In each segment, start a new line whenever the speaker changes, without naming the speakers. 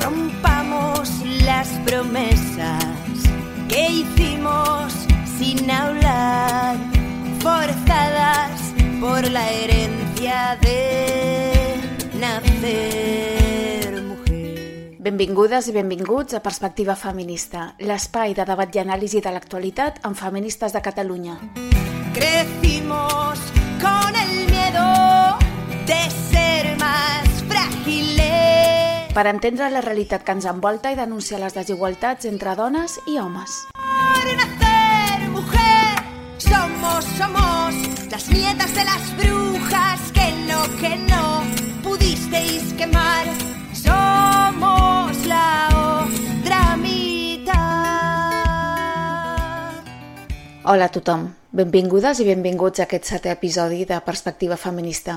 rompamos las promesas que hicimos sin hablar, forzadas por la herencia de nacer mujer.
Benvingudes i benvinguts a Perspectiva Feminista, l'espai de debat i anàlisi de l'actualitat amb feministes de Catalunya.
Crecimos con el miedo de.
Per entendre la realitat que ens envolta i denunciar les desigualtats entre dones i homes.
Somos, somos las nietas de las brujas que no, que no pudisteis quemar. Somos la
Hola a tothom, benvingudes i benvinguts a aquest setè episodi de Perspectiva Feminista.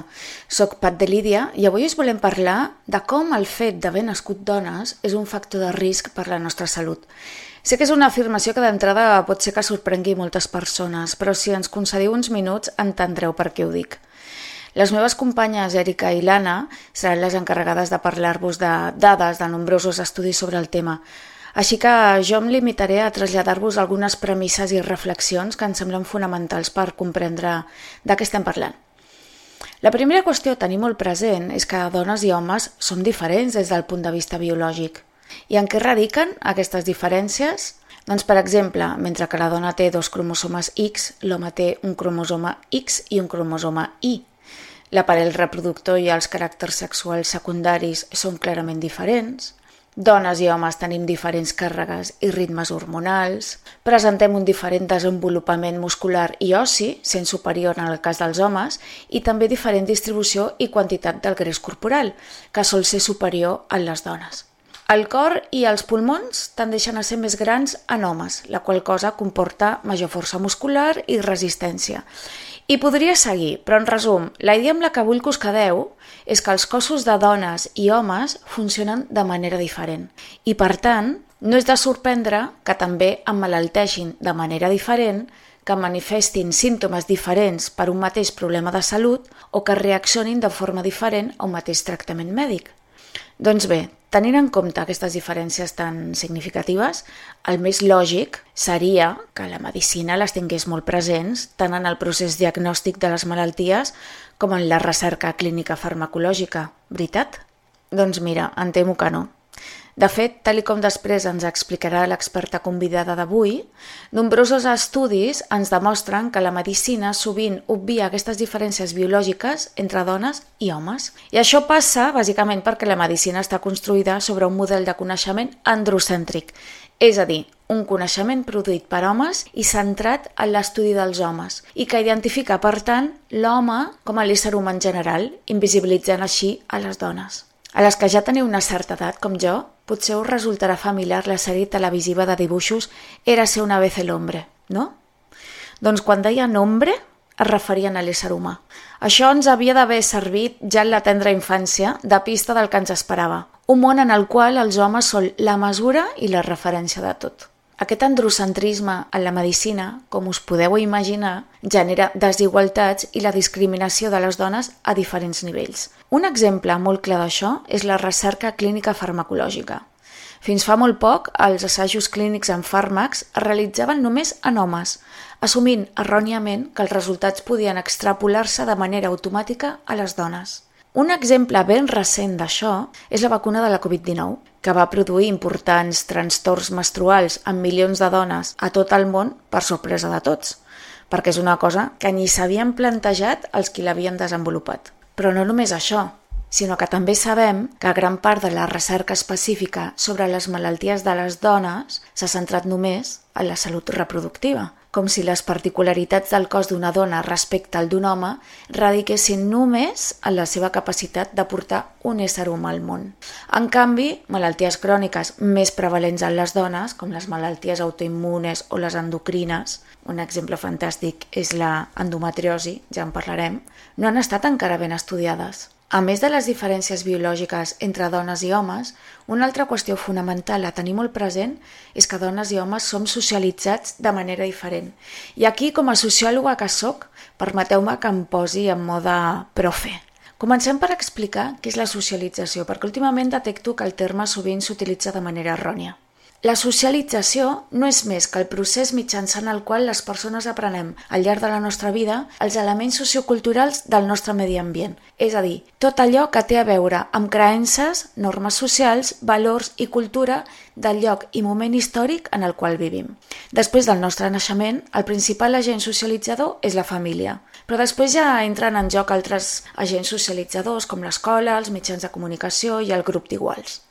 Soc Pat de Lídia i avui us volem parlar de com el fet d'haver nascut dones és un factor de risc per la nostra salut. Sé que és una afirmació que d'entrada pot ser que sorprengui moltes persones, però si ens concediu uns minuts entendreu per què ho dic. Les meves companyes Erika i Lana seran les encarregades de parlar-vos de dades de nombrosos estudis sobre el tema. Així que jo em limitaré a traslladar-vos algunes premisses i reflexions que em semblen fonamentals per comprendre de què estem parlant. La primera qüestió a tenir molt present és que dones i homes som diferents des del punt de vista biològic. I en què radiquen aquestes diferències? Doncs, per exemple, mentre que la dona té dos cromosomes X, l'home té un cromosoma X i un cromosoma Y. L'aparell reproductor i els caràcters sexuals secundaris són clarament diferents. Dones i homes tenim diferents càrregues i ritmes hormonals, presentem un diferent desenvolupament muscular i ossi, sent superior en el cas dels homes, i també diferent distribució i quantitat del greix corporal, que sol ser superior en les dones. El cor i els pulmons tendeixen a ser més grans en homes, la qual cosa comporta major força muscular i resistència. I podria seguir, però en resum, la idea amb la que vull que us quedeu és que els cossos de dones i homes funcionen de manera diferent. I per tant, no és de sorprendre que també emmalalteixin de manera diferent, que manifestin símptomes diferents per un mateix problema de salut o que reaccionin de forma diferent a un mateix tractament mèdic. Doncs bé, tenint en compte aquestes diferències tan significatives, el més lògic seria que la medicina les tingués molt presents tant en el procés diagnòstic de les malalties com en la recerca clínica farmacològica, veritat? Doncs mira, em temo que no. De fet, tal i com després ens explicarà l'experta convidada d'avui, nombrosos estudis ens demostren que la medicina sovint obvia aquestes diferències biològiques entre dones i homes. I això passa bàsicament perquè la medicina està construïda sobre un model de coneixement androcèntric, és a dir, un coneixement produït per homes i centrat en l'estudi dels homes, i que identifica, per tant, l'home com a l'ésser humà en general, invisibilitzant així a les dones. A les que ja teniu una certa edat, com jo, potser us resultarà familiar la sèrie televisiva de dibuixos Érase una vez el hombre, no? Doncs quan deien hombre, es referien a l'ésser humà. Això ens havia d'haver servit ja en la tendra infància de pista del que ens esperava. Un món en el qual els homes són la mesura i la referència de tot. Aquest androcentrisme en la medicina, com us podeu imaginar, genera desigualtats i la discriminació de les dones a diferents nivells. Un exemple molt clar d'això és la recerca clínica farmacològica. Fins fa molt poc, els assajos clínics en fàrmacs es realitzaven només en homes, assumint erròniament que els resultats podien extrapolar-se de manera automàtica a les dones. Un exemple ben recent d'això és la vacuna de la Covid-19, que va produir importants trastorns menstruals en milions de dones a tot el món per sorpresa de tots, perquè és una cosa que ni s'havien plantejat els qui l'havien desenvolupat. Però no només això, sinó que també sabem que gran part de la recerca específica sobre les malalties de les dones s'ha centrat només en la salut reproductiva, com si les particularitats del cos d'una dona respecte al d'un home radiquessin només en la seva capacitat de portar un ésser humà al món. En canvi, malalties cròniques més prevalents en les dones, com les malalties autoimmunes o les endocrines, un exemple fantàstic és la endometriosi, ja en parlarem, no han estat encara ben estudiades. A més de les diferències biològiques entre dones i homes, una altra qüestió fonamental a tenir molt present és que dones i homes som socialitzats de manera diferent. I aquí, com a sociòloga que sóc, permeteu-me que em posi en mode profe. Comencem per explicar què és la socialització, perquè últimament detecto que el terme sovint s'utilitza de manera errònia. La socialització no és més que el procés mitjançant el qual les persones aprenem al llarg de la nostra vida els elements socioculturals del nostre medi ambient, és a dir, tot allò que té a veure amb creences, normes socials, valors i cultura del lloc i moment històric en el qual vivim. Després del nostre naixement, el principal agent socialitzador és la família, però després ja entren en joc altres agents socialitzadors com l'escola, els mitjans de comunicació i el grup d'iguals.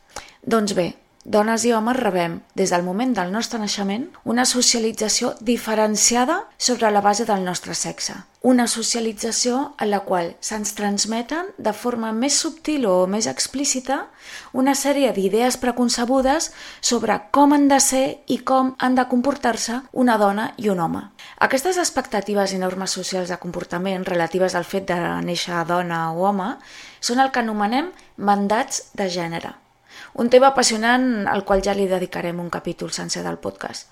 Doncs bé, dones i homes rebem, des del moment del nostre naixement, una socialització diferenciada sobre la base del nostre sexe. Una socialització en la qual se'ns transmeten de forma més subtil o més explícita una sèrie d'idees preconcebudes sobre com han de ser i com han de comportar-se una dona i un home. Aquestes expectatives i normes socials de comportament relatives al fet de néixer dona o home són el que anomenem mandats de gènere. Un tema apassionant al qual ja li dedicarem un capítol sencer del podcast.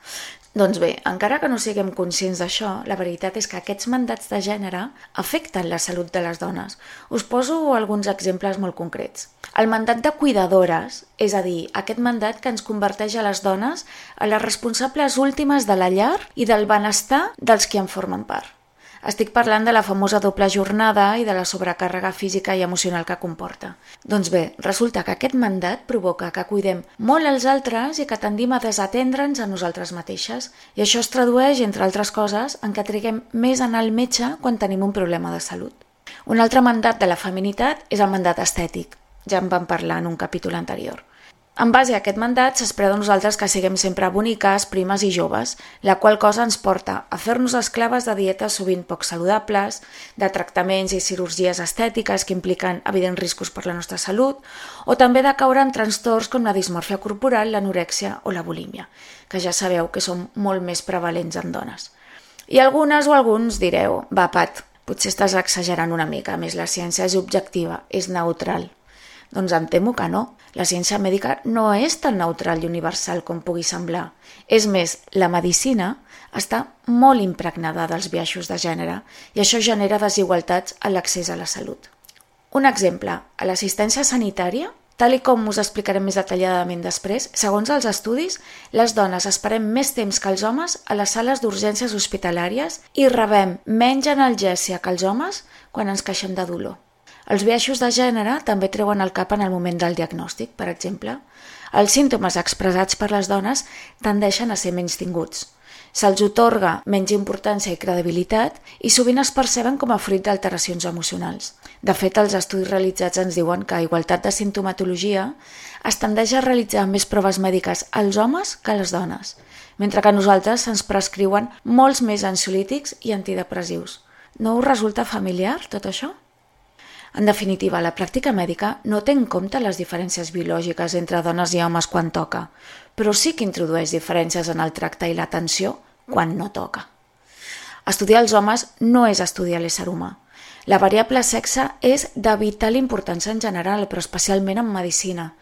Doncs bé, encara que no siguem conscients d'això, la veritat és que aquests mandats de gènere afecten la salut de les dones. Us poso alguns exemples molt concrets. El mandat de cuidadores, és a dir, aquest mandat que ens converteix a les dones a les responsables últimes de la llar i del benestar dels que en formen part. Estic parlant de la famosa doble jornada i de la sobrecàrrega física i emocional que comporta. Doncs bé, resulta que aquest mandat provoca que cuidem molt els altres i que tendim a desatendre'ns a nosaltres mateixes. I això es tradueix, entre altres coses, en que triguem més en el metge quan tenim un problema de salut. Un altre mandat de la feminitat és el mandat estètic. Ja en vam parlar en un capítol anterior. En base a aquest mandat s'espera de nosaltres que siguem sempre boniques, primes i joves, la qual cosa ens porta a fer-nos esclaves de dietes sovint poc saludables, de tractaments i cirurgies estètiques que impliquen evidents riscos per la nostra salut, o també de caure en trastorns com la dismorfia corporal, l'anorèxia o la bulímia, que ja sabeu que són molt més prevalents en dones. I algunes o alguns direu, va Pat, potser estàs exagerant una mica, més la ciència és objectiva, és neutral. Doncs em temo que no. La ciència mèdica no és tan neutral i universal com pugui semblar. És més, la medicina està molt impregnada dels biaixos de gènere i això genera desigualtats a l'accés a la salut. Un exemple, a l'assistència sanitària, tal i com us explicarem més detalladament després, segons els estudis, les dones esperem més temps que els homes a les sales d'urgències hospitalàries i rebem menys analgèsia que els homes quan ens queixem de dolor. Els biaixos de gènere també treuen el cap en el moment del diagnòstic, per exemple. Els símptomes expressats per les dones tendeixen a ser menys tinguts. Se'ls otorga menys importància i credibilitat i sovint es perceben com a fruit d'alteracions emocionals. De fet, els estudis realitzats ens diuen que a igualtat de sintomatologia es tendeix a realitzar més proves mèdiques als homes que a les dones, mentre que a nosaltres se'ns prescriuen molts més ansiolítics i antidepressius. No us resulta familiar tot això? En definitiva, la pràctica mèdica no té en compte les diferències biològiques entre dones i homes quan toca, però sí que introdueix diferències en el tracte i l'atenció quan no toca. Estudiar els homes no és estudiar l'ésser humà. La variable sexe és de vital importància en general, però especialment en medicina.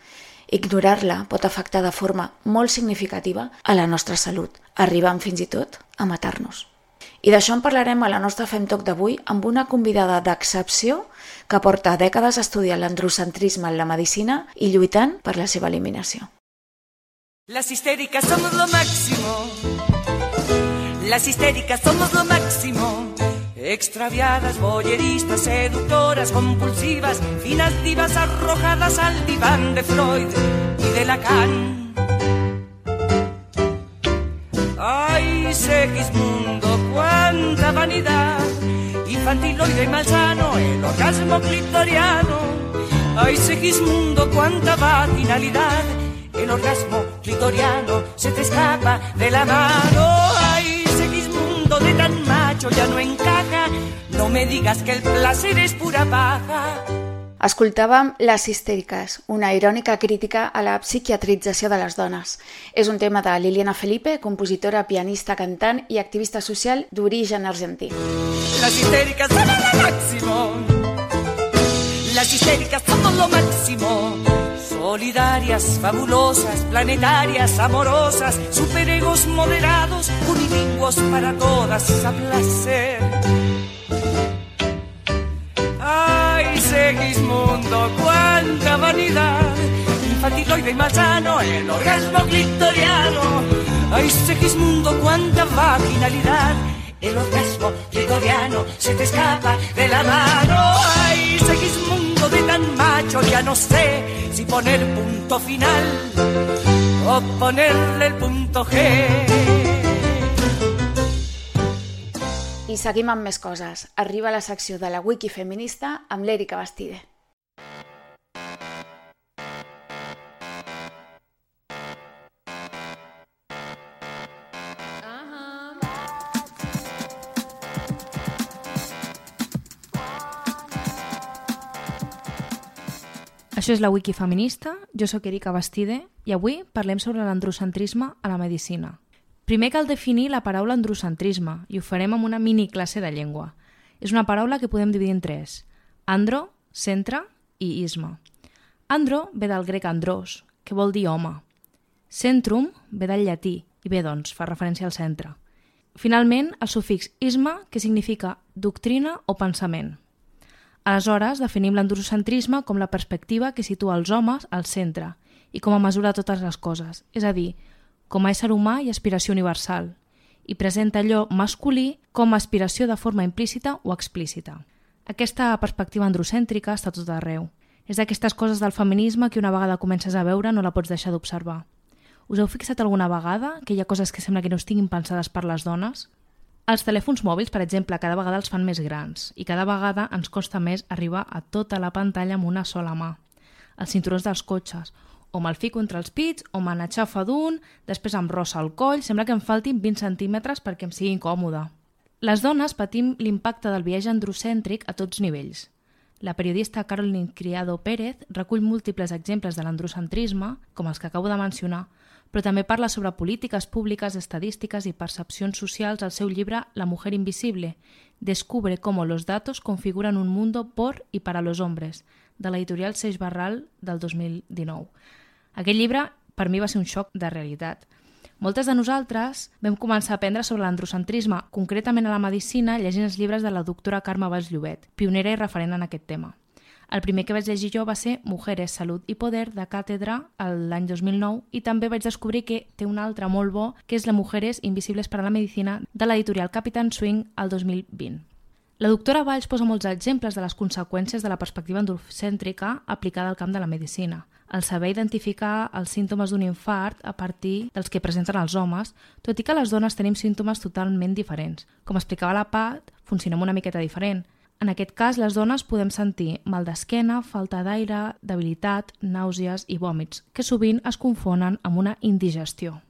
Ignorar-la pot afectar de forma molt significativa a la nostra salut, arribant fins i tot a matar-nos. I d'això en parlarem a la nostra Femtoc d'avui amb una convidada d'excepció que porta dècades estudiant l'androcentrisme en la medicina i lluitant per la seva eliminació.
Las histéricas somos lo máximo. Las histéricas somos lo máximo. Extraviadas, boyeristas, seductoras, compulsivas, finas divas arrojadas al diván de Freud y de Lacan. Ay, Segismundo, cuánta vanidad infantiloide y malsano, el orgasmo clitoriano. Ay, Segismundo, cuánta vaginalidad, el orgasmo clitoriano se te escapa de la mano. Ay, Segismundo, de tan macho ya no encaja, no me digas que el placer es pura paja.
Escoltàvem Les histèriques, una irònica crítica a la psiquiatrització de les dones. És un tema de Liliana Felipe, compositora, pianista, cantant i activista social d'origen argentí.
Las histéricas son lo máximo. Las histéricas somos lo máximo. Solidarias, fabulosas, planetarias, amorosas, superegos moderados, unilingüos para todas a placer. Segismundo, cuánta vanidad. Infantiloide y malsano, el orgasmo clitoriano. Ay, Segismundo, cuánta vaginalidad. El orgasmo clitoriano se te escapa de la mano. Ay, Segismundo de tan macho, ya no sé si poner punto final o ponerle el punto G.
I seguim amb més coses. Arriba la secció de la Wiki Feminista amb l'Èrica Bastide.
Això és la Wiki Feminista, jo sóc Erika Bastide i avui parlem sobre l'androcentrisme a la medicina. Primer cal definir la paraula androcentrisme i ho farem amb una mini classe de llengua. És una paraula que podem dividir en tres. Andro, centre i isme. Andro ve del grec andros, que vol dir home. Centrum ve del llatí i bé, doncs, fa referència al centre. Finalment, el sufix isme, que significa doctrina o pensament. Aleshores, definim l'androcentrisme com la perspectiva que situa els homes al centre i com a mesura de totes les coses, és a dir, com a ésser humà i aspiració universal, i presenta allò masculí com a aspiració de forma implícita o explícita. Aquesta perspectiva androcèntrica està tot arreu. És d'aquestes coses del feminisme que una vegada comences a veure no la pots deixar d'observar. Us heu fixat alguna vegada que hi ha coses que sembla que no estiguin pensades per les dones? Els telèfons mòbils, per exemple, cada vegada els fan més grans i cada vegada ens costa més arribar a tota la pantalla amb una sola mà. Els cinturons dels cotxes, o me'l fico entre els pits, o me n'aixafa d'un, després em rossa el coll, sembla que em faltin 20 centímetres perquè em sigui incòmode. Les dones patim l'impacte del viatge androcèntric a tots nivells. La periodista Caroline Criado Pérez recull múltiples exemples de l'androcentrisme, com els que acabo de mencionar, però també parla sobre polítiques públiques, estadístiques i percepcions socials al seu llibre La mujer invisible, Descubre cómo los datos configuran un mundo por y para los hombres, de l'editorial Seix Barral del 2019. Aquest llibre per mi va ser un xoc de realitat. Moltes de nosaltres vam començar a aprendre sobre l'androcentrisme, concretament a la medicina, llegint els llibres de la doctora Carme Valls Llobet, pionera i referent en aquest tema. El primer que vaig llegir jo va ser Mujeres, Salut i Poder, de Càtedra, l'any 2009, i també vaig descobrir que té un altre molt bo, que és la Mujeres Invisibles per a la Medicina, de l'editorial Capitan Swing, al 2020. La doctora Valls posa molts exemples de les conseqüències de la perspectiva androcèntrica aplicada al camp de la medicina. El saber identificar els símptomes d'un infart a partir dels que presenten els homes, tot i que les dones tenim símptomes totalment diferents. Com explicava la Pat, funcionem una miqueta diferent. En aquest cas, les dones podem sentir mal d'esquena, falta d'aire, debilitat, nàusees i vòmits, que sovint es confonen amb una indigestió.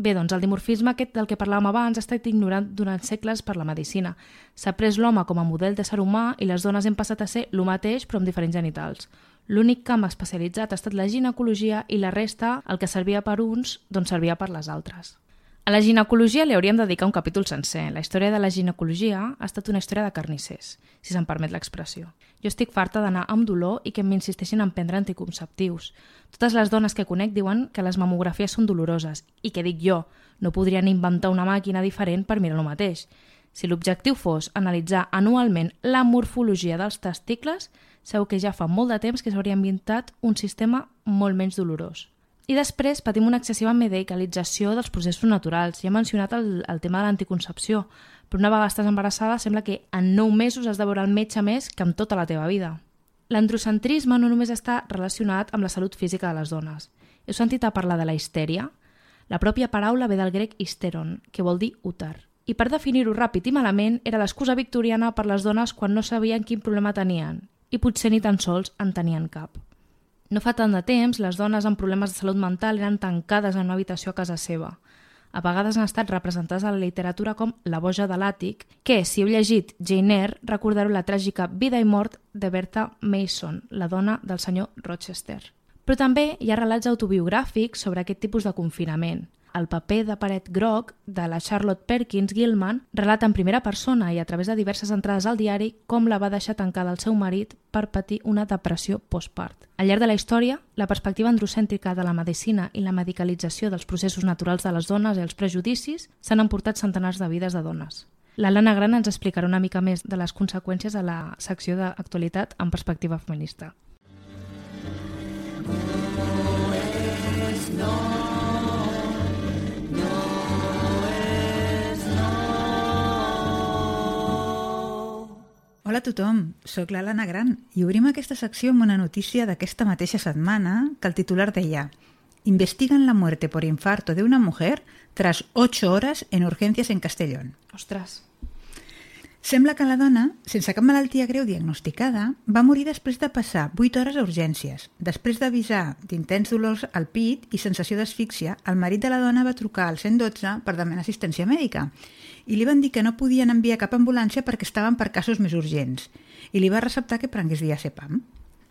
Bé, doncs el dimorfisme aquest del que parlàvem abans ha estat ignorat durant segles per la medicina. S'ha pres l'home com a model de ser humà i les dones hem passat a ser el mateix però amb diferents genitals. L'únic camp especialitzat ha estat la ginecologia i la resta, el que servia per uns, doncs servia per les altres. A la ginecologia li hauríem de dedicar un capítol sencer. La història de la ginecologia ha estat una història de carnissers, si se'n permet l'expressió. Jo estic farta d'anar amb dolor i que m'insisteixin en prendre anticonceptius. Totes les dones que conec diuen que les mamografies són doloroses i que dic jo, no podrien inventar una màquina diferent per mirar el mateix. Si l'objectiu fos analitzar anualment la morfologia dels testicles, segur que ja fa molt de temps que s'hauria inventat un sistema molt menys dolorós. I després patim una excessiva medicalització dels processos naturals. Ja he mencionat el, el tema de l'anticoncepció, però una vegada estàs embarassada sembla que en 9 mesos has de veure el metge més que amb tota la teva vida. L'androcentrisme no només està relacionat amb la salut física de les dones. Heu sentit a parlar de la histèria? La pròpia paraula ve del grec histeron, que vol dir úter. I per definir-ho ràpid i malament, era l'excusa victoriana per les dones quan no sabien quin problema tenien, i potser ni tan sols en tenien cap. No fa tant de temps, les dones amb problemes de salut mental eren tancades en una habitació a casa seva. A vegades han estat representades a la literatura com la boja de l'àtic, que, si heu llegit Jane Eyre, recordareu la tràgica vida i mort de Bertha Mason, la dona del senyor Rochester. Però també hi ha relats autobiogràfics sobre aquest tipus de confinament. El paper de paret groc de la Charlotte Perkins Gilman relata en primera persona i a través de diverses entrades al diari com la va deixar tancada el seu marit per patir una depressió postpart. Al llarg de la història, la perspectiva androcèntrica de la medicina i la medicalització dels processos naturals de les dones i els prejudicis s'han emportat centenars de vides de dones. L'Alana Gran ens explicarà una mica més de les conseqüències a la secció d'actualitat en perspectiva feminista.
Hola a tothom, sóc l'Alana Gran i obrim aquesta secció amb una notícia d'aquesta mateixa setmana que el titular deia Investigan la muerte por infarto de una mujer tras 8 horas en urgencias en Castellón.
Ostres,
Sembla que la dona, sense cap malaltia greu diagnosticada, va morir després de passar 8 hores a urgències. Després d'avisar d'intens dolors al pit i sensació d'asfíxia, el marit de la dona va trucar al 112 per demanar assistència mèdica i li van dir que no podien enviar cap ambulància perquè estaven per casos més urgents i li va receptar que prengués diazepam.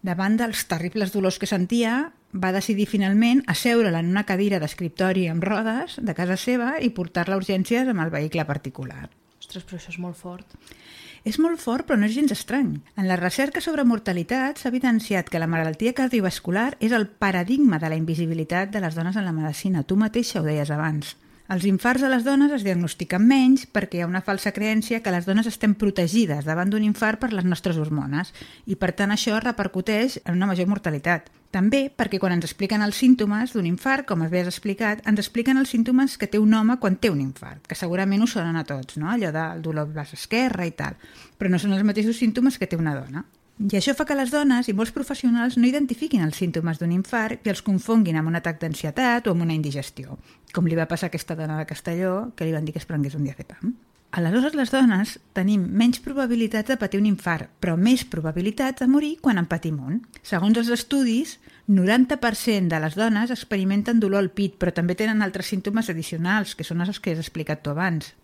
Davant dels terribles dolors que sentia, va decidir finalment asseure-la en una cadira d'escriptori amb rodes de casa seva i portar-la a urgències amb el vehicle particular.
Ostres, però això és molt fort.
És molt fort, però no és gens estrany. En la recerca sobre mortalitat s'ha evidenciat que la malaltia cardiovascular és el paradigma de la invisibilitat de les dones en la medicina. Tu mateixa ho deies abans. Els infarts a les dones es diagnostiquen menys perquè hi ha una falsa creència que les dones estem protegides davant d'un infart per les nostres hormones i per tant això repercuteix en una major mortalitat. També perquè quan ens expliquen els símptomes d'un infart, com bé has explicat, ens expliquen els símptomes que té un home quan té un infart, que segurament us sonen a tots, no? allò del dolor braç esquerre i tal, però no són els mateixos símptomes que té una dona. I això fa que les dones i molts professionals no identifiquin els símptomes d'un infart i els confonguin amb un atac d'ansietat o amb una indigestió, com li va passar a aquesta dona de Castelló que li van dir que es prengués un diazepam. Aleshores, les dones tenim menys probabilitats de patir un infart, però més probabilitats de morir quan en patim un. Segons els estudis, 90% de les dones experimenten dolor al pit, però també tenen altres símptomes addicionals, que són els que has explicat tu abans.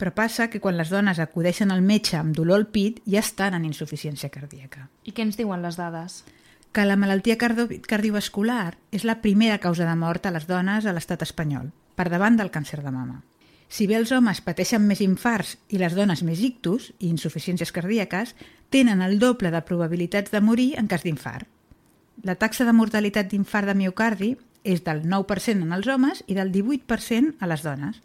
Però passa que quan les dones acudeixen al metge amb dolor al pit ja estan en insuficiència cardíaca.
I què ens diuen les dades?
Que la malaltia cardio cardiovascular és la primera causa de mort a les dones a l'estat espanyol, per davant del càncer de mama. Si bé els homes pateixen més infarts i les dones més ictus i insuficiències cardíaques, tenen el doble de probabilitats de morir en cas d'infart. La taxa de mortalitat d'infart de miocardi és del 9% en els homes i del 18% a les dones.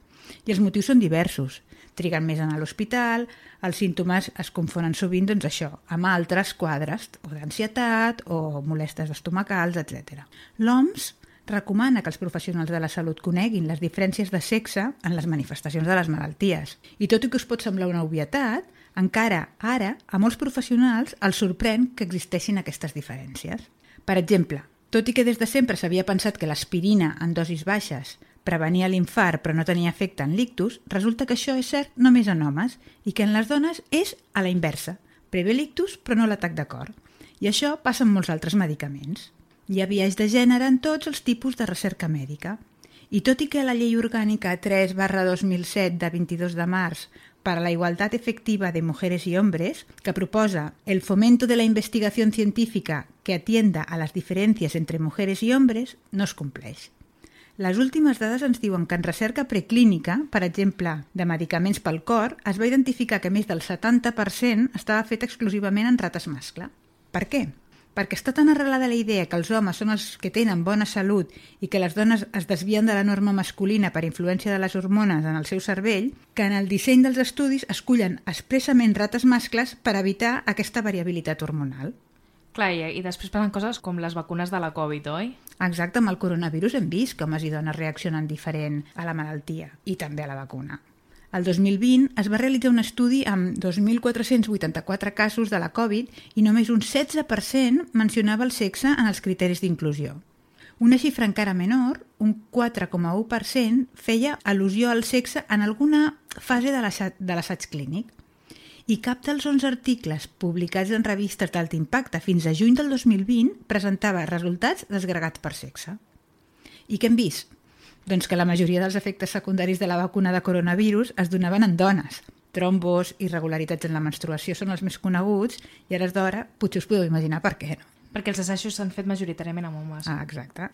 I els motius són diversos. Triguen més a anar a l'hospital, els símptomes es confonen sovint doncs això, amb altres quadres, o d'ansietat, o molestes estomacals, etc. L'OMS recomana que els professionals de la salut coneguin les diferències de sexe en les manifestacions de les malalties. I tot i que us pot semblar una obvietat, encara ara a molts professionals els sorprèn que existeixin aquestes diferències. Per exemple, tot i que des de sempre s'havia pensat que l'aspirina en dosis baixes prevenia l'infart però no tenia efecte en l'ictus, resulta que això és cert només en homes i que en les dones és a la inversa. Prevé l'ictus però no l'atac de cor. I això passa amb molts altres medicaments. Hi ha biaix de gènere en tots els tipus de recerca mèdica. I tot i que la Llei Orgànica 3 barra 2007 de 22 de març para la igualdad efectiva de mujeres y hombres, que proposa el fomento de la investigación científica que atienda a las diferencias entre mujeres y hombres, no es compleix. Les últimes dades ens diuen que en recerca preclínica, per exemple, de medicaments pel cor, es va identificar que més del 70% estava fet exclusivament en rates mascle. Per què? Perquè està tan arrelada la idea que els homes són els que tenen bona salut i que les dones es desvien de la norma masculina per influència de les hormones en el seu cervell, que en el disseny dels estudis escullen expressament rates mascles per evitar aquesta variabilitat hormonal.
Clar, i després passen coses com les vacunes de la Covid, oi?
Exacte, amb el coronavirus hem vist que homes i dones reaccionen diferent a la malaltia i també a la vacuna. El 2020 es va realitzar un estudi amb 2.484 casos de la Covid i només un 16% mencionava el sexe en els criteris d'inclusió. Una xifra encara menor, un 4,1%, feia al·lusió al sexe en alguna fase de l'assaig clínic. I cap dels 11 articles publicats en revistes d'alt impacte fins a juny del 2020 presentava resultats desgregats per sexe. I què hem vist? Doncs que la majoria dels efectes secundaris de la vacuna de coronavirus es donaven en dones. Trombos, irregularitats en la menstruació són els més coneguts i ara és d'hora, potser us podeu imaginar per què, no?
Perquè els assajos s'han fet majoritàriament amb homes.
Ah, exacte.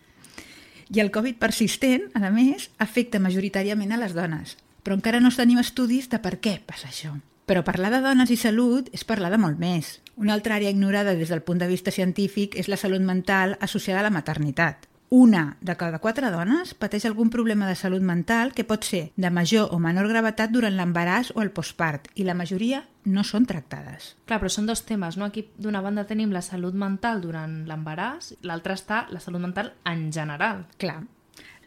I el Covid persistent, a més, afecta majoritàriament a les dones, però encara no tenim estudis de per què passa això. Però parlar de dones i salut és parlar de molt més. Una altra àrea ignorada des del punt de vista científic és la salut mental associada a la maternitat. una de cada quatre dones pateix algun problema de salut mental que pot ser de major o menor gravetat durant l'embaràs o el postpart i la majoria no són tractades.
Clar, però són dos temes, no? Aquí d'una banda tenim la salut mental durant l'embaràs, l'altra està la salut mental en general.
Clar.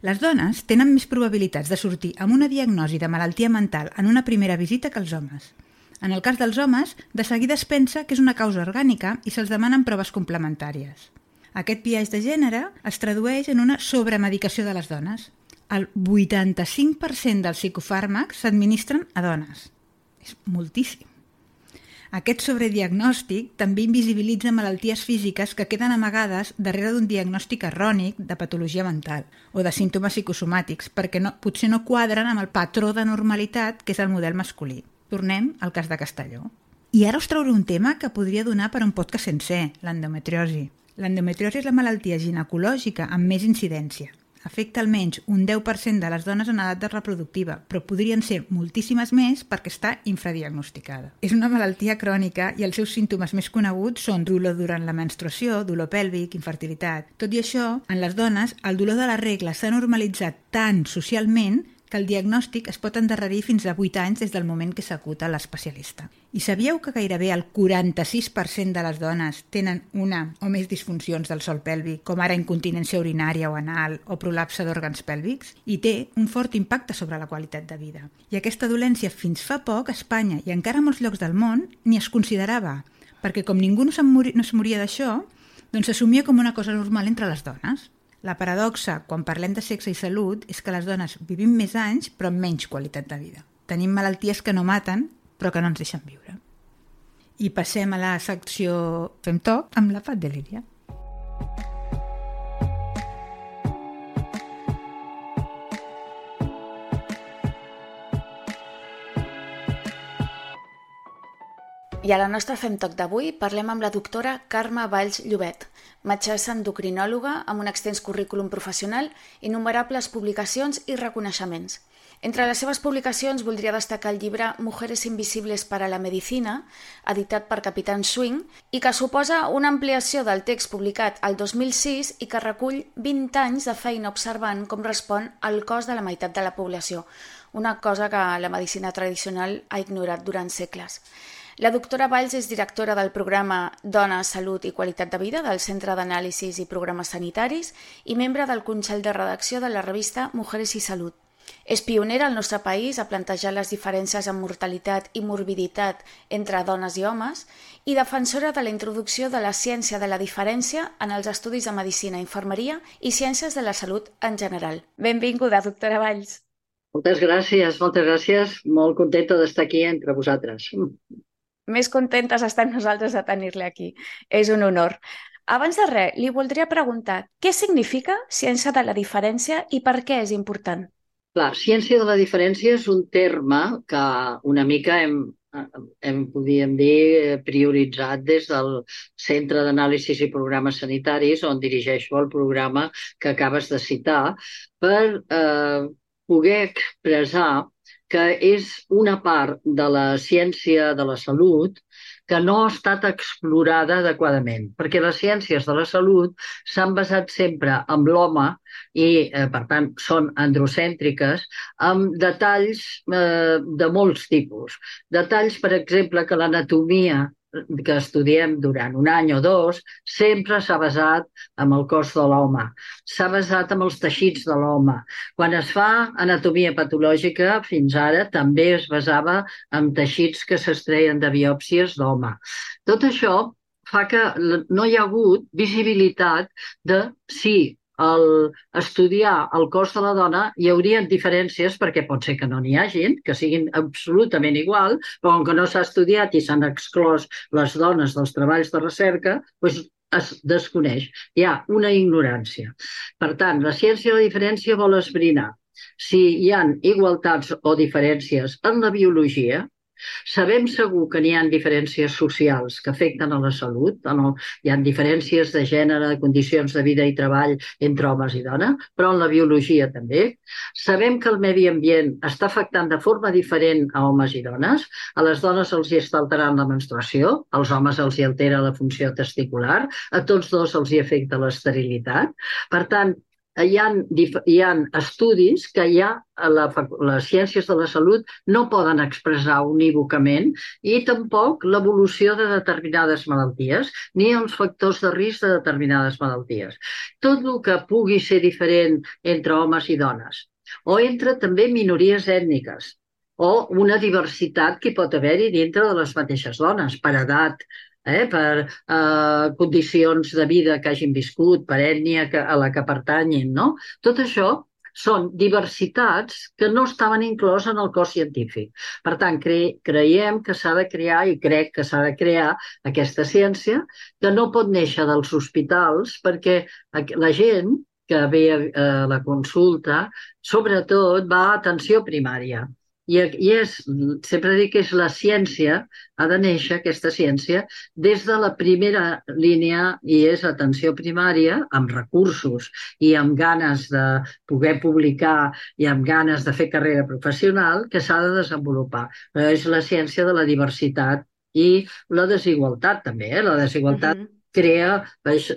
Les dones tenen més probabilitats de sortir amb una diagnosi de malaltia mental en una primera visita que els homes. En el cas dels homes, de seguida es pensa que és una causa orgànica i se'ls demanen proves complementàries. Aquest biaix de gènere es tradueix en una sobremedicació de les dones. El 85% dels psicofàrmacs s'administren a dones. És moltíssim. Aquest sobrediagnòstic també invisibilitza malalties físiques que queden amagades darrere d'un diagnòstic errònic de patologia mental o de símptomes psicosomàtics perquè no, potser no quadren amb el patró de normalitat que és el model masculí. Tornem al cas de Castelló. I ara us trauré un tema que podria donar per un podcast sencer, l'endometriosi. L'endometriosi és la malaltia ginecològica amb més incidència. Afecta almenys un 10% de les dones en edat reproductiva, però podrien ser moltíssimes més perquè està infradiagnosticada. És una malaltia crònica i els seus símptomes més coneguts són dolor durant la menstruació, dolor pèlvic, infertilitat. Tot i això, en les dones, el dolor de la regla s'ha normalitzat tant socialment que el diagnòstic es pot endarrerir fins a 8 anys des del moment que s'acuta l'especialista. I sabíeu que gairebé el 46% de les dones tenen una o més disfuncions del sol pèlvic, com ara incontinència urinària o anal o prolapse d'òrgans pèlvics, i té un fort impacte sobre la qualitat de vida. I aquesta dolència fins fa poc a Espanya i encara a molts llocs del món ni es considerava, perquè com ningú no, no es moria d'això, doncs s'assumia com una cosa normal entre les dones. La paradoxa, quan parlem de sexe i salut, és que les dones vivim més anys però amb menys qualitat de vida. Tenim malalties que no maten, però que no ens deixen viure. I passem a la secció Fem Toc amb la Pat de Lídia.
I a la nostra Fem Toc d'avui parlem amb la doctora Carme Valls Llobet, metgessa endocrinòloga amb un extens currículum professional, innumerables publicacions i reconeixements. Entre les seves publicacions voldria destacar el llibre Mujeres invisibles para la medicina, editat per Capitán Swing, i que suposa una ampliació del text publicat al 2006 i que recull 20 anys de feina observant com respon el cos de la meitat de la població, una cosa que la medicina tradicional ha ignorat durant segles. La doctora Valls és directora del programa Dona, Salut i Qualitat de Vida del Centre d'Anàlisis i Programes Sanitaris i membre del Consell de Redacció de la revista Mujeres i Salut. És pionera al nostre país a plantejar les diferències en mortalitat i morbiditat entre dones i homes i defensora de la introducció de la ciència de la diferència en els estudis de medicina, infermeria i ciències de la salut en general. Benvinguda, doctora Valls.
Moltes gràcies, moltes gràcies. Molt contenta d'estar aquí entre vosaltres
més contentes estem nosaltres de tenir-la aquí. És un honor. Abans de res, li voldria preguntar què significa ciència de la diferència i per què és important?
Clar, ciència de la diferència és un terme que una mica hem, hem podríem dir, prioritzat des del Centre d'Anàlisis i Programes Sanitaris, on dirigeixo el programa que acabes de citar, per eh, poder expressar que és una part de la ciència de la salut que no ha estat explorada adequadament, perquè les ciències de la salut s'han basat sempre en l'home i, eh, per tant, són androcèntriques, amb detalls eh, de molts tipus. Detalls, per exemple, que l'anatomia que estudiem durant un any o dos sempre s'ha basat en el cos de l'home, s'ha basat en els teixits de l'home. Quan es fa anatomia patològica, fins ara també es basava en teixits que s'estreien de biòpsies d'home. Tot això fa que no hi ha hagut visibilitat de si al estudiar el cos de la dona hi haurien diferències perquè pot ser que no n'hi hagin, que siguin absolutament igual, però com que no s'ha estudiat i s'han exclòs les dones dels treballs de recerca, doncs es desconeix. Hi ha una ignorància. Per tant, la ciència de la diferència vol esbrinar si hi han igualtats o diferències en la biologia, Sabem segur que n'hi ha diferències socials que afecten a la salut, no? hi ha diferències de gènere, de condicions de vida i treball entre homes i dones, però en la biologia també. Sabem que el medi ambient està afectant de forma diferent a homes i dones. A les dones els hi està alterant la menstruació, als homes els hi altera la funció testicular, a tots dos els hi afecta l'esterilitat. Per tant, hi ha, hi ha estudis que ja la, les ciències de la salut no poden expressar unívocament i tampoc l'evolució de determinades malalties ni els factors de risc de determinades malalties. Tot el que pugui ser diferent entre homes i dones o entre també minories ètniques o una diversitat que pot haver-hi dintre de les mateixes dones, per edat, eh, per eh, condicions de vida que hagin viscut, per ètnia que, a la que pertanyin, no? Tot això són diversitats que no estaven inclòs en el cos científic. Per tant, cre creiem que s'ha de crear, i crec que s'ha de crear, aquesta ciència, que no pot néixer dels hospitals, perquè la gent que ve a la consulta, sobretot va a atenció primària. I, I és, sempre dic que és la ciència, ha de néixer aquesta ciència des de la primera línia i és atenció primària amb recursos i amb ganes de poder publicar i amb ganes de fer carrera professional que s'ha de desenvolupar. Però és la ciència de la diversitat i la desigualtat també, eh? la desigualtat uh -huh crea,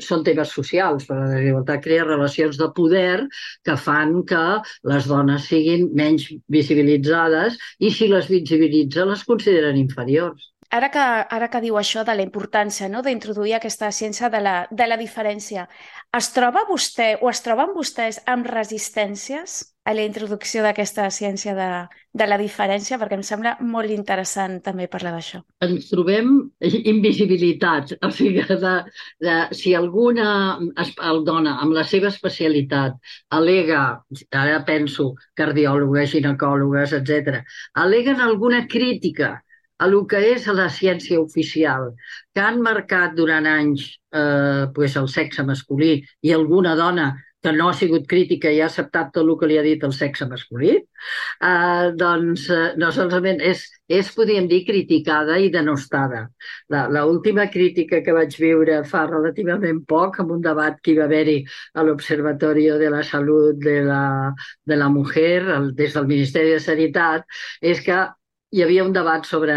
són temes socials, però la desigualtat crea relacions de poder que fan que les dones siguin menys visibilitzades i si les visibilitza les consideren inferiors.
Ara que, ara que diu això de la importància no? d'introduir aquesta ciència de la, de la diferència, es troba vostè o es troben vostès amb resistències a la introducció d'aquesta ciència de, de la diferència? Perquè em sembla molt interessant també parlar d'això.
Ens trobem invisibilitats. O sigui, de, de, si alguna el dona amb la seva especialitat alega, ara penso cardiòlogues, ginecòlogues, etc, aleguen alguna crítica a lo que és la ciència oficial, que han marcat durant anys eh, pues el sexe masculí i alguna dona que no ha sigut crítica i ha acceptat tot el que li ha dit el sexe masculí, eh, doncs eh, no solament és, és, podríem dir, criticada i denostada. La, última crítica que vaig viure fa relativament poc, en un debat que hi va haver-hi a l'Observatori de la Salut de la, de la Mujer, el, des del Ministeri de Sanitat, és que hi havia un debat sobre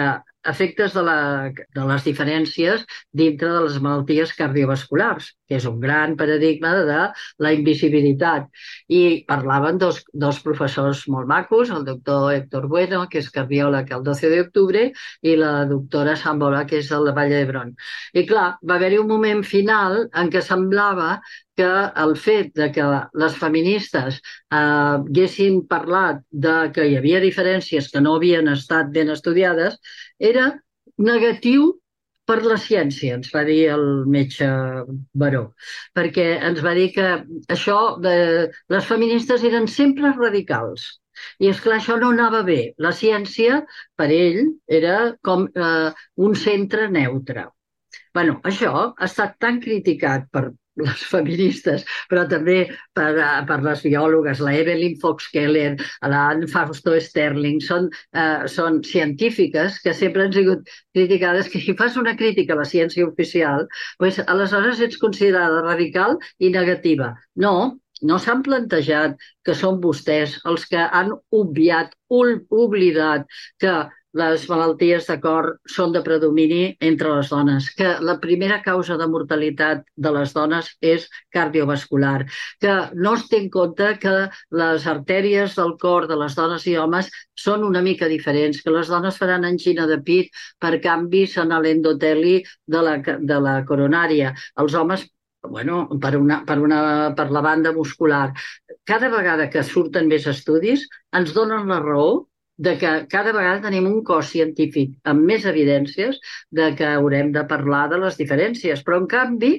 efectes de, la, de les diferències dintre de les malalties cardiovasculars, que és un gran paradigma de la invisibilitat. I parlaven dos, dos professors molt macos, el doctor Héctor Bueno, que és cardiòleg el 12 d'octubre, i la doctora Sambola, que és de la Vall d'Hebron. I clar, va haver-hi un moment final en què semblava que el fet de que les feministes eh, haguessin parlat de que hi havia diferències que no havien estat ben estudiades era negatiu per la ciència, ens va dir el metge Baró, perquè ens va dir que això de les feministes eren sempre radicals. I és clar, això no anava bé. La ciència, per ell, era com eh, un centre neutre. bueno, això ha estat tan criticat per les feministes, però també per, per les biòlogues, la Evelyn Fox Keller, la Anne Fausto Sterling, són, uh, són científiques que sempre han sigut criticades, que si fas una crítica a la ciència oficial, pues, aleshores ets considerada radical i negativa. No, no s'han plantejat que són vostès els que han obviat, oblidat que les malalties de cor són de predomini entre les dones, que la primera causa de mortalitat de les dones és cardiovascular, que no es té en compte que les artèries del cor de les dones i homes són una mica diferents, que les dones faran angina de pit per canvis en l'endoteli de la, de la coronària. Els homes bueno, per, una, per, una, per la banda muscular. Cada vegada que surten més estudis ens donen la raó de que cada vegada tenim un cos científic amb més evidències de que haurem de parlar de les diferències. Però, en canvi,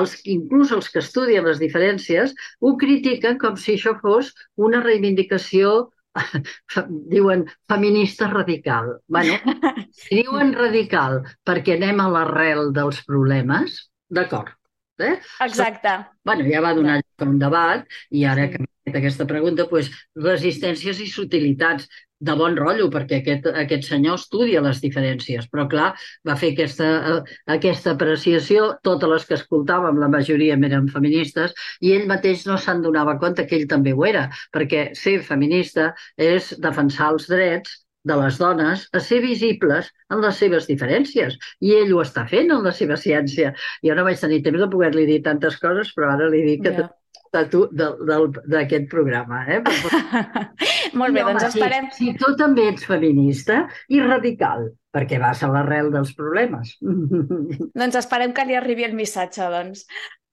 els, inclús els que estudien les diferències ho critiquen com si això fos una reivindicació diuen feminista radical. Bueno, si diuen radical perquè anem a l'arrel dels problemes, d'acord.
Eh? Exacte.
Bueno, ja va donar lloc a un debat i ara que m'he fet aquesta pregunta, doncs, resistències i sutilitats de bon rotllo, perquè aquest, aquest senyor estudia les diferències, però clar, va fer aquesta, aquesta apreciació, totes les que escoltàvem, la majoria eren feministes, i ell mateix no se'n donava compte que ell també ho era, perquè ser feminista és defensar els drets de les dones a ser visibles en les seves diferències. I ell ho està fent en la seva ciència. Jo no vaig tenir temps de poder-li dir tantes coses, però ara li dic que yeah de tu, d'aquest programa. Eh?
Molt bé,
home,
doncs esperem...
Si, si tu també ets feminista i radical, perquè vas a l'arrel dels problemes.
Doncs esperem que li arribi el missatge, doncs.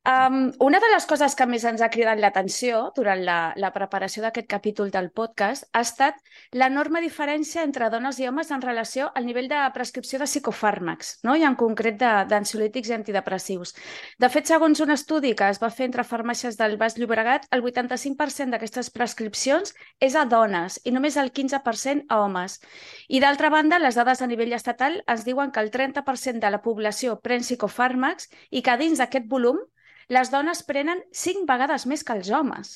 Um, una de les coses que més ens ha cridat l'atenció durant la, la preparació d'aquest capítol del podcast ha estat l'enorme diferència entre dones i homes en relació al nivell de prescripció de psicofàrmacs, no? i en concret d'ansiolítics i antidepressius. De fet, segons un estudi que es va fer entre farmàcies del Baix Llobregat, el 85% d'aquestes prescripcions és a dones i només el 15% a homes. I d'altra banda, les dades a nivell estatal ens diuen que el 30% de la població pren psicofàrmacs i que dins d'aquest volum les dones prenen cinc vegades més que els homes.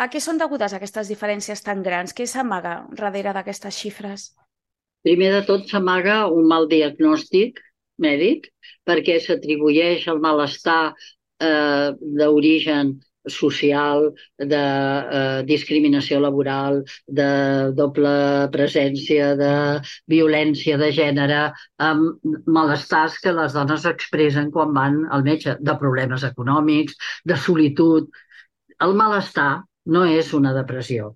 A què són degudes aquestes diferències tan grans? Què s'amaga darrere d'aquestes xifres?
Primer de tot s'amaga un mal diagnòstic mèdic perquè s'atribueix el malestar eh, d'origen social, de eh, discriminació laboral, de doble presència, de violència de gènere, amb malestars que les dones expressen quan van al metge, de problemes econòmics, de solitud. El malestar no és una depressió.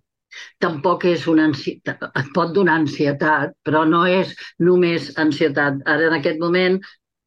Tampoc és una ansietat, et pot donar ansietat, però no és només ansietat. Ara, en aquest moment,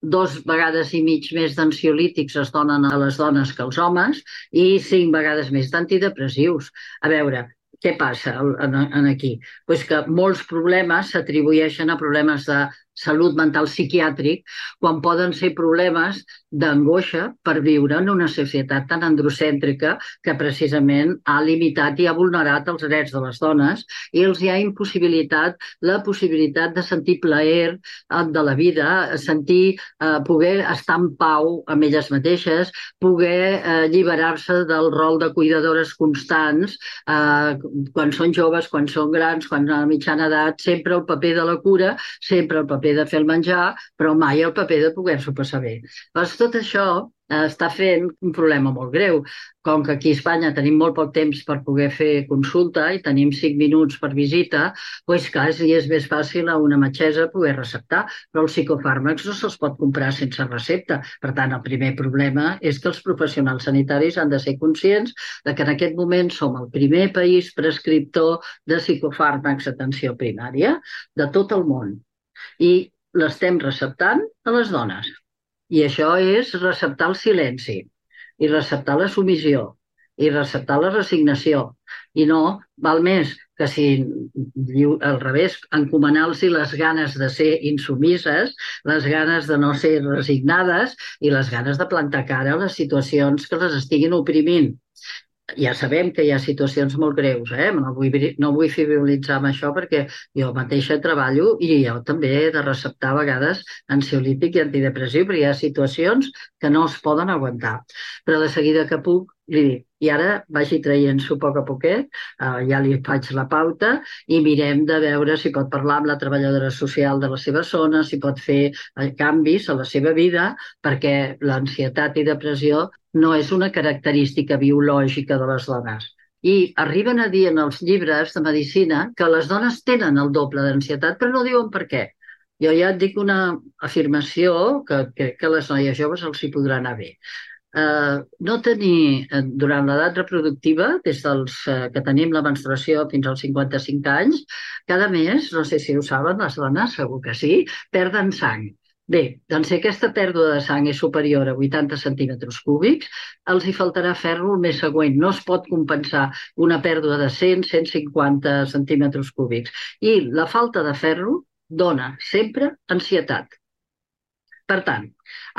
dos vegades i mig més d'ansiolítics es donen a les dones que als homes i cinc vegades més d'antidepressius. A veure, què passa en, en aquí? Pues que molts problemes s'atribueixen a problemes de salut mental psiquiàtric quan poden ser problemes d'angoixa per viure en una societat tan androcèntrica que precisament ha limitat i ha vulnerat els drets de les dones i els hi ha impossibilitat la possibilitat de sentir plaer eh, de la vida, sentir, eh, poder estar en pau amb elles mateixes, poder eh, alliberar-se del rol de cuidadores constants eh, quan són joves, quan són grans, quan a mitjana edat, sempre el paper de la cura, sempre el paper de fer el menjar, però mai el paper de poder-s'ho passar bé. Doncs tot això eh, està fent un problema molt greu. Com que aquí a Espanya tenim molt poc temps per poder fer consulta i tenim cinc minuts per visita, doncs quasi és més fàcil a una metgessa poder receptar, però els psicofàrmacs no se'ls pot comprar sense recepta. Per tant, el primer problema és que els professionals sanitaris han de ser conscients de que en aquest moment som el primer país prescriptor de psicofàrmacs d'atenció primària de tot el món i l'estem receptant a les dones. I això és receptar el silenci, i receptar la submissió, i receptar la resignació. I no, val més que si al revés, encomanar-los les ganes de ser insumises, les ganes de no ser resignades i les ganes de plantar cara a les situacions que les estiguin oprimint ja sabem que hi ha situacions molt greus, eh? no, vull, no vull frivolitzar amb això perquè jo mateixa treballo i jo també he de receptar a vegades ansiolític i antidepressiu, però hi ha situacions que no es poden aguantar. Però de seguida que puc, li dic, i ara vagi traient-s'ho poc a poquet, eh, ja li faig la pauta i mirem de veure si pot parlar amb la treballadora social de la seva zona, si pot fer eh, canvis a la seva vida, perquè l'ansietat i depressió no és una característica biològica de les dones. I arriben a dir en els llibres de medicina que les dones tenen el doble d'ansietat, però no diuen per què. Jo ja et dic una afirmació que crec que les noies joves els hi podrà anar bé. Uh, no tenir, uh, durant l'edat reproductiva, des dels uh, que tenim la menstruació fins als 55 anys, cada mes, no sé si ho saben les dones, segur que sí, perden sang. Bé, doncs si aquesta pèrdua de sang és superior a 80 centímetres cúbics, els hi faltarà ferro el mes següent. No es pot compensar una pèrdua de 100-150 centímetres cúbics. I la falta de ferro dona sempre ansietat. Per tant,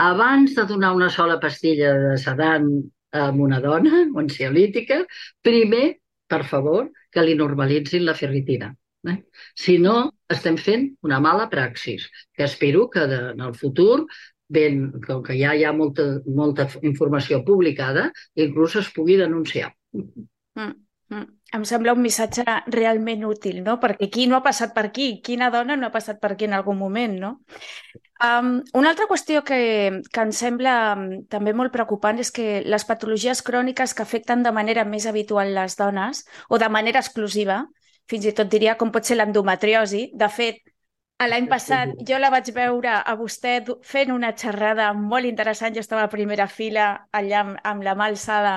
abans de donar una sola pastilla de sedant a una dona, o ansiolítica, primer, per favor, que li normalitzin la ferritina. Eh? Si no, estem fent una mala praxis, que espero que de, en el futur, ben, com que ja hi ha molta, molta informació publicada, inclús es pugui denunciar.
Mm, mm. Em sembla un missatge realment útil, no? Perquè qui no ha passat per aquí? Quina dona no ha passat per aquí en algun moment, no? Um, una altra qüestió que, que em sembla um, també molt preocupant és que les patologies cròniques que afecten de manera més habitual les dones, o de manera exclusiva, fins i tot diria com pot ser l'endometriosi. De fet, l'any passat jo la vaig veure a vostè fent una xerrada molt interessant. Jo estava a primera fila allà amb, amb la mà alçada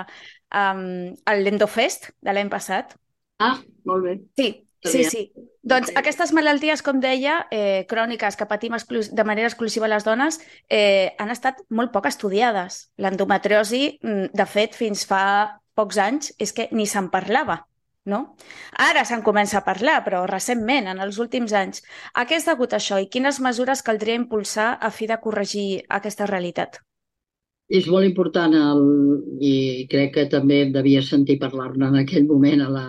um, l'Endofest de l'any passat.
Ah, molt bé.
Sí, sí, sí. Doncs aquestes malalties, com deia, eh, cròniques que patim de manera exclusiva les dones, eh, han estat molt poc estudiades. L'endometriosi, mm, de fet, fins fa pocs anys, és que ni se'n parlava. No? Ara se'n comença a parlar, però recentment, en els últims anys. A què és degut això i quines mesures caldria impulsar a fi de corregir aquesta realitat?
És molt important el, i crec que també devia sentir parlar-ne en aquell moment a la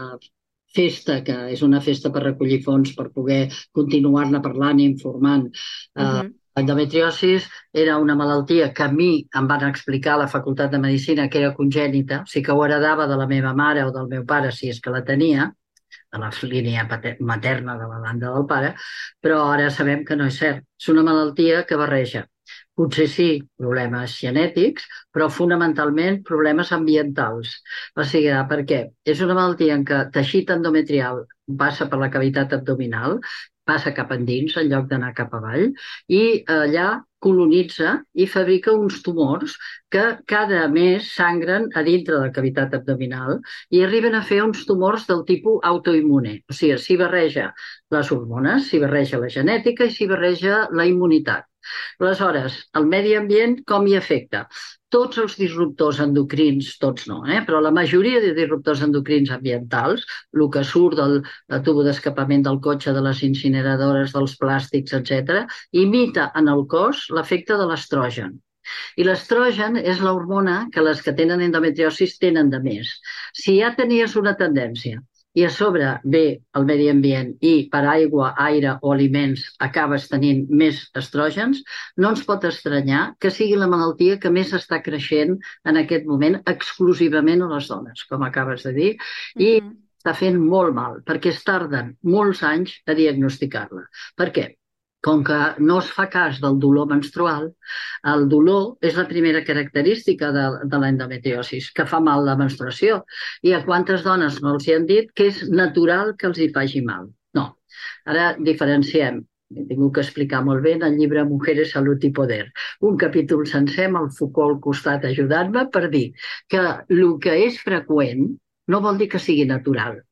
festa, que és una festa per recollir fons per poder continuar-ne parlant i informant. Uh -huh. uh, Endometriosis era una malaltia que a mi em van explicar a la Facultat de Medicina que era congènita, o sigui que ho heredava de la meva mare o del meu pare, si és que la tenia, de la línia materna de la banda del pare, però ara sabem que no és cert. És una malaltia que barreja potser sí, problemes genètics, però fonamentalment problemes ambientals. O sigui, per què? És una malaltia en què teixit endometrial passa per la cavitat abdominal, passa cap endins en lloc d'anar cap avall, i allà colonitza i fabrica uns tumors que cada mes sangren a dintre de la cavitat abdominal i arriben a fer uns tumors del tipus autoimmune. O sigui, s'hi barreja les hormones, s'hi barreja la genètica i s'hi barreja la immunitat. Aleshores, el medi ambient com hi afecta? Tots els disruptors endocrins, tots no, eh? però la majoria de disruptors endocrins ambientals, el que surt del, del tubo d'escapament del cotxe, de les incineradores, dels plàstics, etc., imita en el cos l'efecte de l'estrogen. I l'estrogen és l'hormona que les que tenen endometriosis tenen de més. Si ja tenies una tendència i a sobre ve el medi ambient i per aigua, aire o aliments acabes tenint més estrògens, no ens pot estranyar que sigui la malaltia que més està creixent en aquest moment exclusivament a les dones, com acabes de dir, i mm -hmm. està fent molt mal, perquè es tarden molts anys a diagnosticar-la. Per què? Com que no es fa cas del dolor menstrual, el dolor és la primera característica de, de l'endometriosis, que fa mal la menstruació. I a quantes dones no els hi han dit que és natural que els hi faci mal? No. Ara diferenciem he tingut que explicar molt bé en el llibre Mujeres, Salut i Poder. Un capítol sencer amb el Foucault al costat ajudant-me per dir que el que és freqüent no vol dir que sigui natural.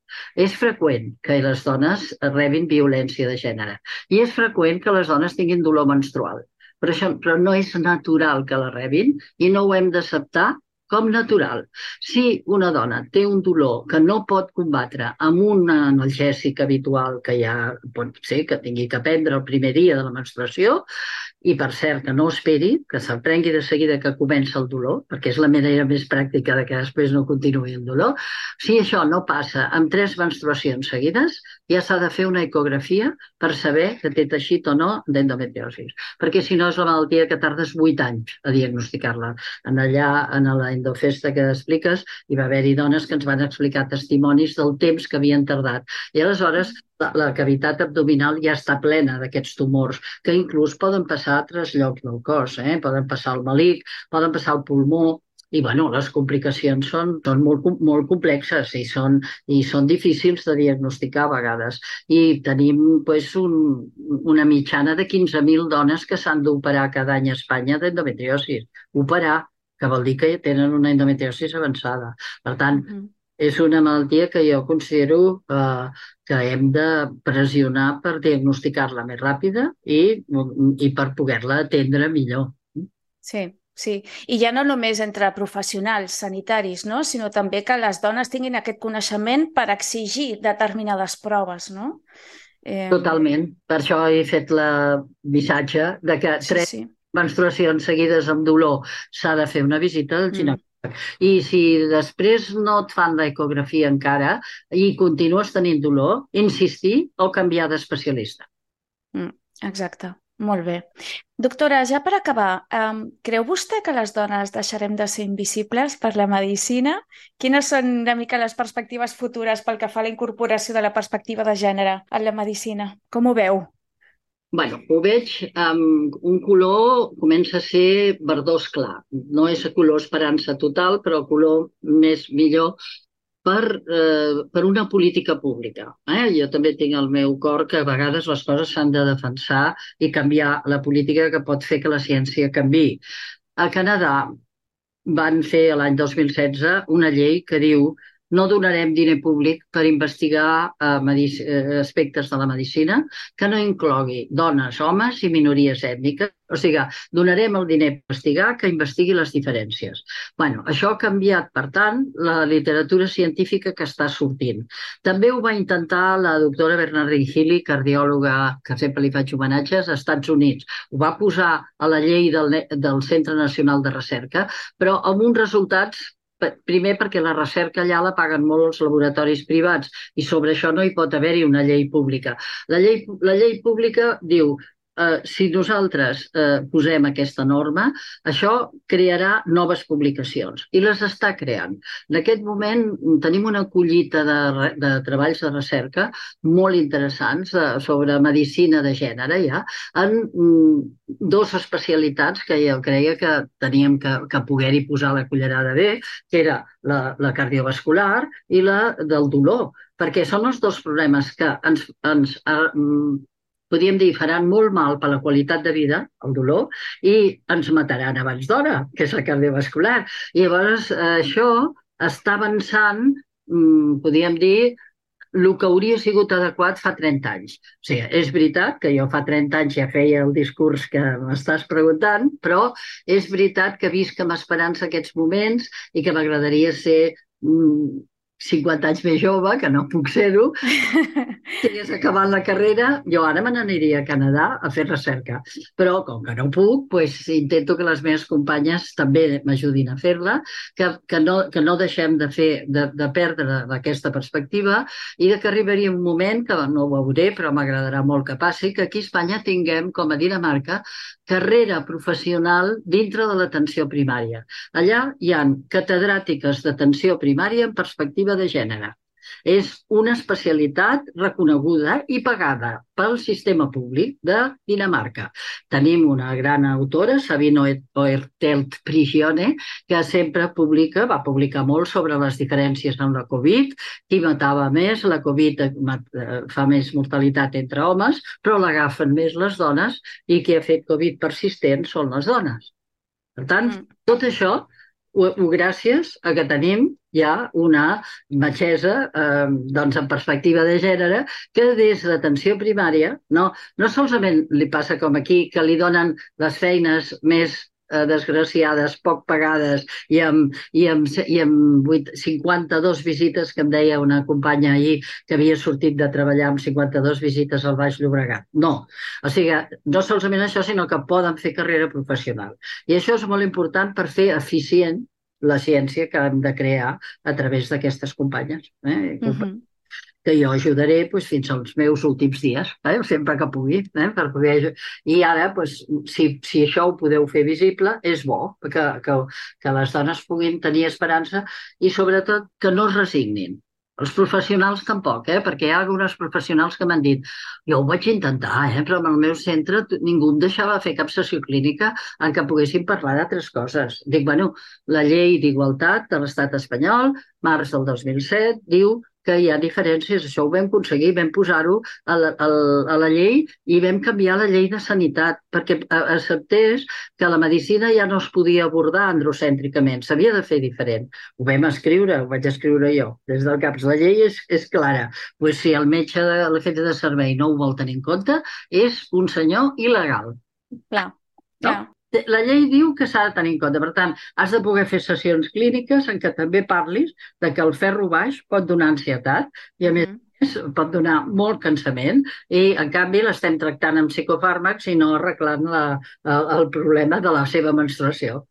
És freqüent que les dones rebin violència de gènere i és freqüent que les dones tinguin dolor menstrual. Però, això, però no és natural que la rebin i no ho hem d'acceptar com natural. Si una dona té un dolor que no pot combatre amb un analgèsic habitual que ja pot ser que tingui que prendre el primer dia de la menstruació, i per cert, que no esperi, que se'l prengui de seguida que comença el dolor, perquè és la manera més pràctica de que després no continuï el dolor. Si això no passa amb tres menstruacions seguides, ja s'ha de fer una ecografia per saber que té teixit o no d'endometriosis. Perquè si no és la malaltia que tardes 8 anys a diagnosticar-la. En allà, en la endofesta que expliques, hi va haver-hi dones que ens van explicar testimonis del temps que havien tardat. I aleshores la, cavitat abdominal ja està plena d'aquests tumors, que inclús poden passar a altres llocs del cos, eh? poden passar al malic, poden passar al pulmó, i bueno, les complicacions són, són molt, molt complexes i són, i són difícils de diagnosticar a vegades. I tenim pues, un, una mitjana de 15.000 dones que s'han d'operar cada any a Espanya d'endometriosis. Operar, que vol dir que tenen una endometriosis avançada. Per tant, mm -hmm és una malaltia que jo considero eh, que hem de pressionar per diagnosticar-la més ràpida i, i per poder-la atendre millor.
Sí, sí. I ja no només entre professionals sanitaris, no? sinó també que les dones tinguin aquest coneixement per exigir determinades proves, no?
Eh... Totalment. Per això he fet la missatge de que sí, tres sí. menstruacions seguides amb dolor s'ha de fer una visita al ginecòleg. Mm i si després no et fan l'ecografia encara i continues tenint dolor, insistir o canviar d'especialista.
Mm, exacte. Molt bé. Doctora, ja per acabar, um, creu vostè que les dones deixarem de ser invisibles per la medicina? Quines són una mica les perspectives futures pel que fa a la incorporació de la perspectiva de gènere en la medicina? Com ho veu?
Bueno, ho veig amb un color, comença a ser verdós clar. No és color esperança total, però color més millor per, eh, per una política pública. Eh? Jo també tinc el meu cor que a vegades les coses s'han de defensar i canviar la política que pot fer que la ciència canvi. A Canadà van fer l'any 2016 una llei que diu no donarem diner públic per investigar eh, eh, aspectes de la medicina que no inclogui dones, homes i minories ètniques. O sigui, donarem el diner per investigar que investigui les diferències. bueno, això ha canviat, per tant, la literatura científica que està sortint. També ho va intentar la doctora Bernardine Healy, cardiòloga que sempre li faig homenatges, als Estats Units. Ho va posar a la llei del, del Centre Nacional de Recerca, però amb uns resultats primer perquè la recerca allà la paguen molt els laboratoris privats i sobre això no hi pot haver-hi una llei pública. La llei, la llei pública diu eh, si nosaltres eh, posem aquesta norma, això crearà noves publicacions i les està creant. En aquest moment tenim una collita de, de treballs de recerca molt interessants de, eh, sobre medicina de gènere ja, en mm, dos especialitats que jo creia que teníem que, que poder-hi posar la cullerada bé, que era la, la cardiovascular i la del dolor, perquè són els dos problemes que ens, ens podríem dir, faran molt mal per la qualitat de vida, el dolor, i ens mataran abans d'hora, que és la cardiovascular. I llavors eh, això està avançant, mm, podríem dir, el que hauria sigut adequat fa 30 anys. O sigui, és veritat que jo fa 30 anys ja feia el discurs que m'estàs preguntant, però és veritat que visc amb esperança aquests moments i que m'agradaria ser mm, 50 anys més jove, que no puc ser-ho, si hagués acabat la carrera, jo ara me n'aniria a Canadà a fer recerca. Però, com que no puc, pues, intento que les meves companyes també m'ajudin a fer-la, que, que, no, que no deixem de, fer, de, de perdre aquesta perspectiva i de que arribaria un moment, que no ho veuré, però m'agradarà molt que passi, que aquí a Espanya tinguem, com a Dinamarca, carrera professional dintre de l'atenció primària. Allà hi han catedràtiques d'atenció primària en perspectiva de gènere. És una especialitat reconeguda i pagada pel sistema públic de Dinamarca. Tenim una gran autora, Sabine Oertelt Prigione, que sempre publica, va publicar molt sobre les diferències amb la Covid, qui matava més, la Covid eh, fa més mortalitat entre homes, però l'agafen més les dones i qui ha fet Covid persistent són les dones. Per tant, mm. tot això ho gràcies a que tenim ja una metgessa eh, doncs en perspectiva de gènere que des d'atenció primària no, no solament li passa com aquí que li donen les feines més eh, desgraciades, poc pagades i amb, i amb, i amb 8, 52 visites que em deia una companya ahir que havia sortit de treballar amb 52 visites al Baix Llobregat. No. O sigui, no solament això, sinó que poden fer carrera professional. I això és molt important per fer eficient la ciència que hem de crear a través d'aquestes companyes. Eh? Uh -huh. Que jo ajudaré pues, fins als meus últims dies, eh? sempre que pugui. Eh? Per poder... I ara, pues, si, si això ho podeu fer visible, és bo que, que, que les dones puguin tenir esperança i sobretot que no es resignin. Els professionals tampoc, eh? perquè hi ha algunes professionals que m'han dit jo ho vaig intentar, eh? però en el meu centre ningú em deixava fer cap sessió clínica en què poguéssim parlar d'altres coses. Dic, bueno, la llei d'igualtat de l'estat espanyol, març del 2007, diu que hi ha diferències. Això ho vam aconseguir, vam posar-ho a, la, a, a la llei i vam canviar la llei de sanitat perquè acceptés que la medicina ja no es podia abordar androcèntricament, s'havia de fer diferent. Ho vam escriure, ho vaig escriure jo, des del CAPS. La llei és, és clara. Pues si el metge de l'efecte de servei no ho vol tenir en compte, és un senyor il·legal.
Clar, clar. No?
La llei diu que s'ha de tenir en compte. Per tant, has de poder fer sessions clíniques en què també parlis de que el ferro baix pot donar ansietat i, a més, mm -hmm. pot donar molt cansament i, en canvi, l'estem tractant amb psicofàrmacs i no arreglant la, el, el problema de la seva menstruació.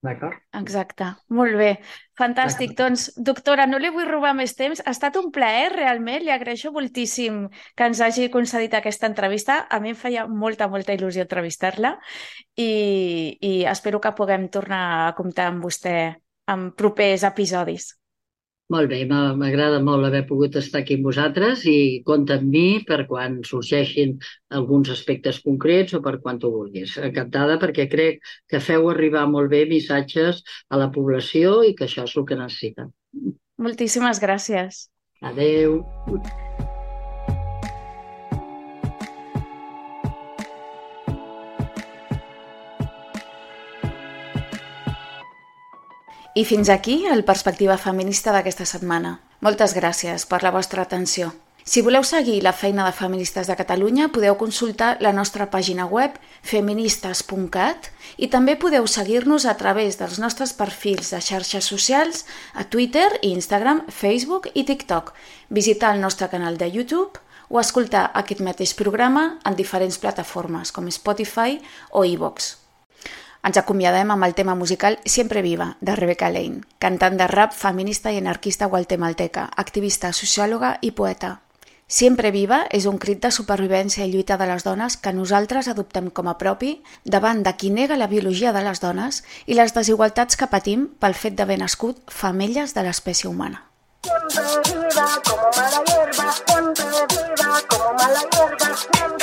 D'acord?
Exacte, molt bé. Fantàstic. Doncs, doctora, no li vull robar més temps. Ha estat un plaer, realment. Li agraeixo moltíssim que ens hagi concedit aquesta entrevista. A mi em feia molta, molta il·lusió entrevistar-la i, i espero que puguem tornar a comptar amb vostè en propers episodis.
Molt bé, m'agrada molt haver pogut estar aquí amb vosaltres i compta amb mi per quan sorgeixin alguns aspectes concrets o per quan tu vulguis. Encantada perquè crec que feu arribar molt bé missatges a la població i que això és el que necessita.
Moltíssimes gràcies.
Adeu.
I fins aquí el Perspectiva Feminista d'aquesta setmana. Moltes gràcies per la vostra atenció. Si voleu seguir la feina de Feministes de Catalunya, podeu consultar la nostra pàgina web feministes.cat i també podeu seguir-nos a través dels nostres perfils de xarxes socials a Twitter, Instagram, Facebook i TikTok, visitar el nostre canal de YouTube o escoltar aquest mateix programa en diferents plataformes com Spotify o iVoox. Ens acomiadem amb el tema musical Siempre Viva, de Rebecca Lane, cantant de rap, feminista i anarquista guatemalteca, activista, sociòloga i poeta. Siempre Viva és un crit de supervivència i lluita de les dones que nosaltres adoptem com a propi davant de qui nega la biologia de les dones i les desigualtats que patim pel fet d'haver nascut femelles de l'espècie humana. Siempre viva como mala hierba, siempre viva como mala hierba, siempre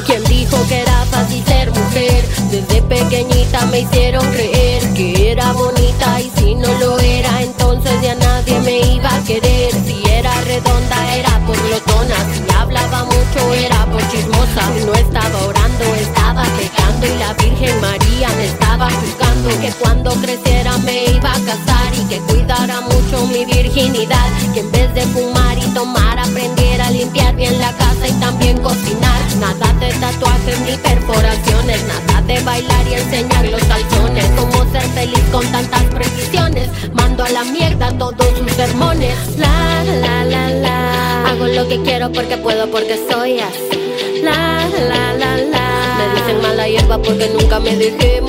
¿Quién dijo que era fácil ser mujer? Desde pequeñita me hicieron creer que era bonita y si no lo era entonces ya nadie me iba a querer. Si era redonda era por glotona, si hablaba mucho era por chismosa. No estaba orando, estaba pecando y la Virgen María me estaba juzgando. Que cuando creciera me iba a casar y que cuidara mucho mi virginidad. Que en vez de fumar y tomar aprendiera a limpiar bien la casa y también cocinar. Nada de tatuajes ni perforaciones, nada de bailar y enseñar los calzones. Cómo ser feliz con tantas precisiones. Mando a la mierda todos sus sermones. La, la, la, la. Hago lo que quiero porque puedo, porque soy así. La, la, la, la. Me dicen mala hierba porque nunca me dejé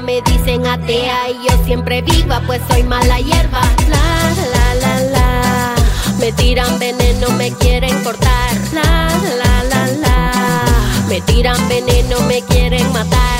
me dicen atea y yo siempre viva, pues soy mala hierba. La la la la, me tiran veneno, me quieren cortar. La la la la, me tiran veneno, me quieren matar.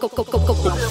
Go, go, go, go, go, go.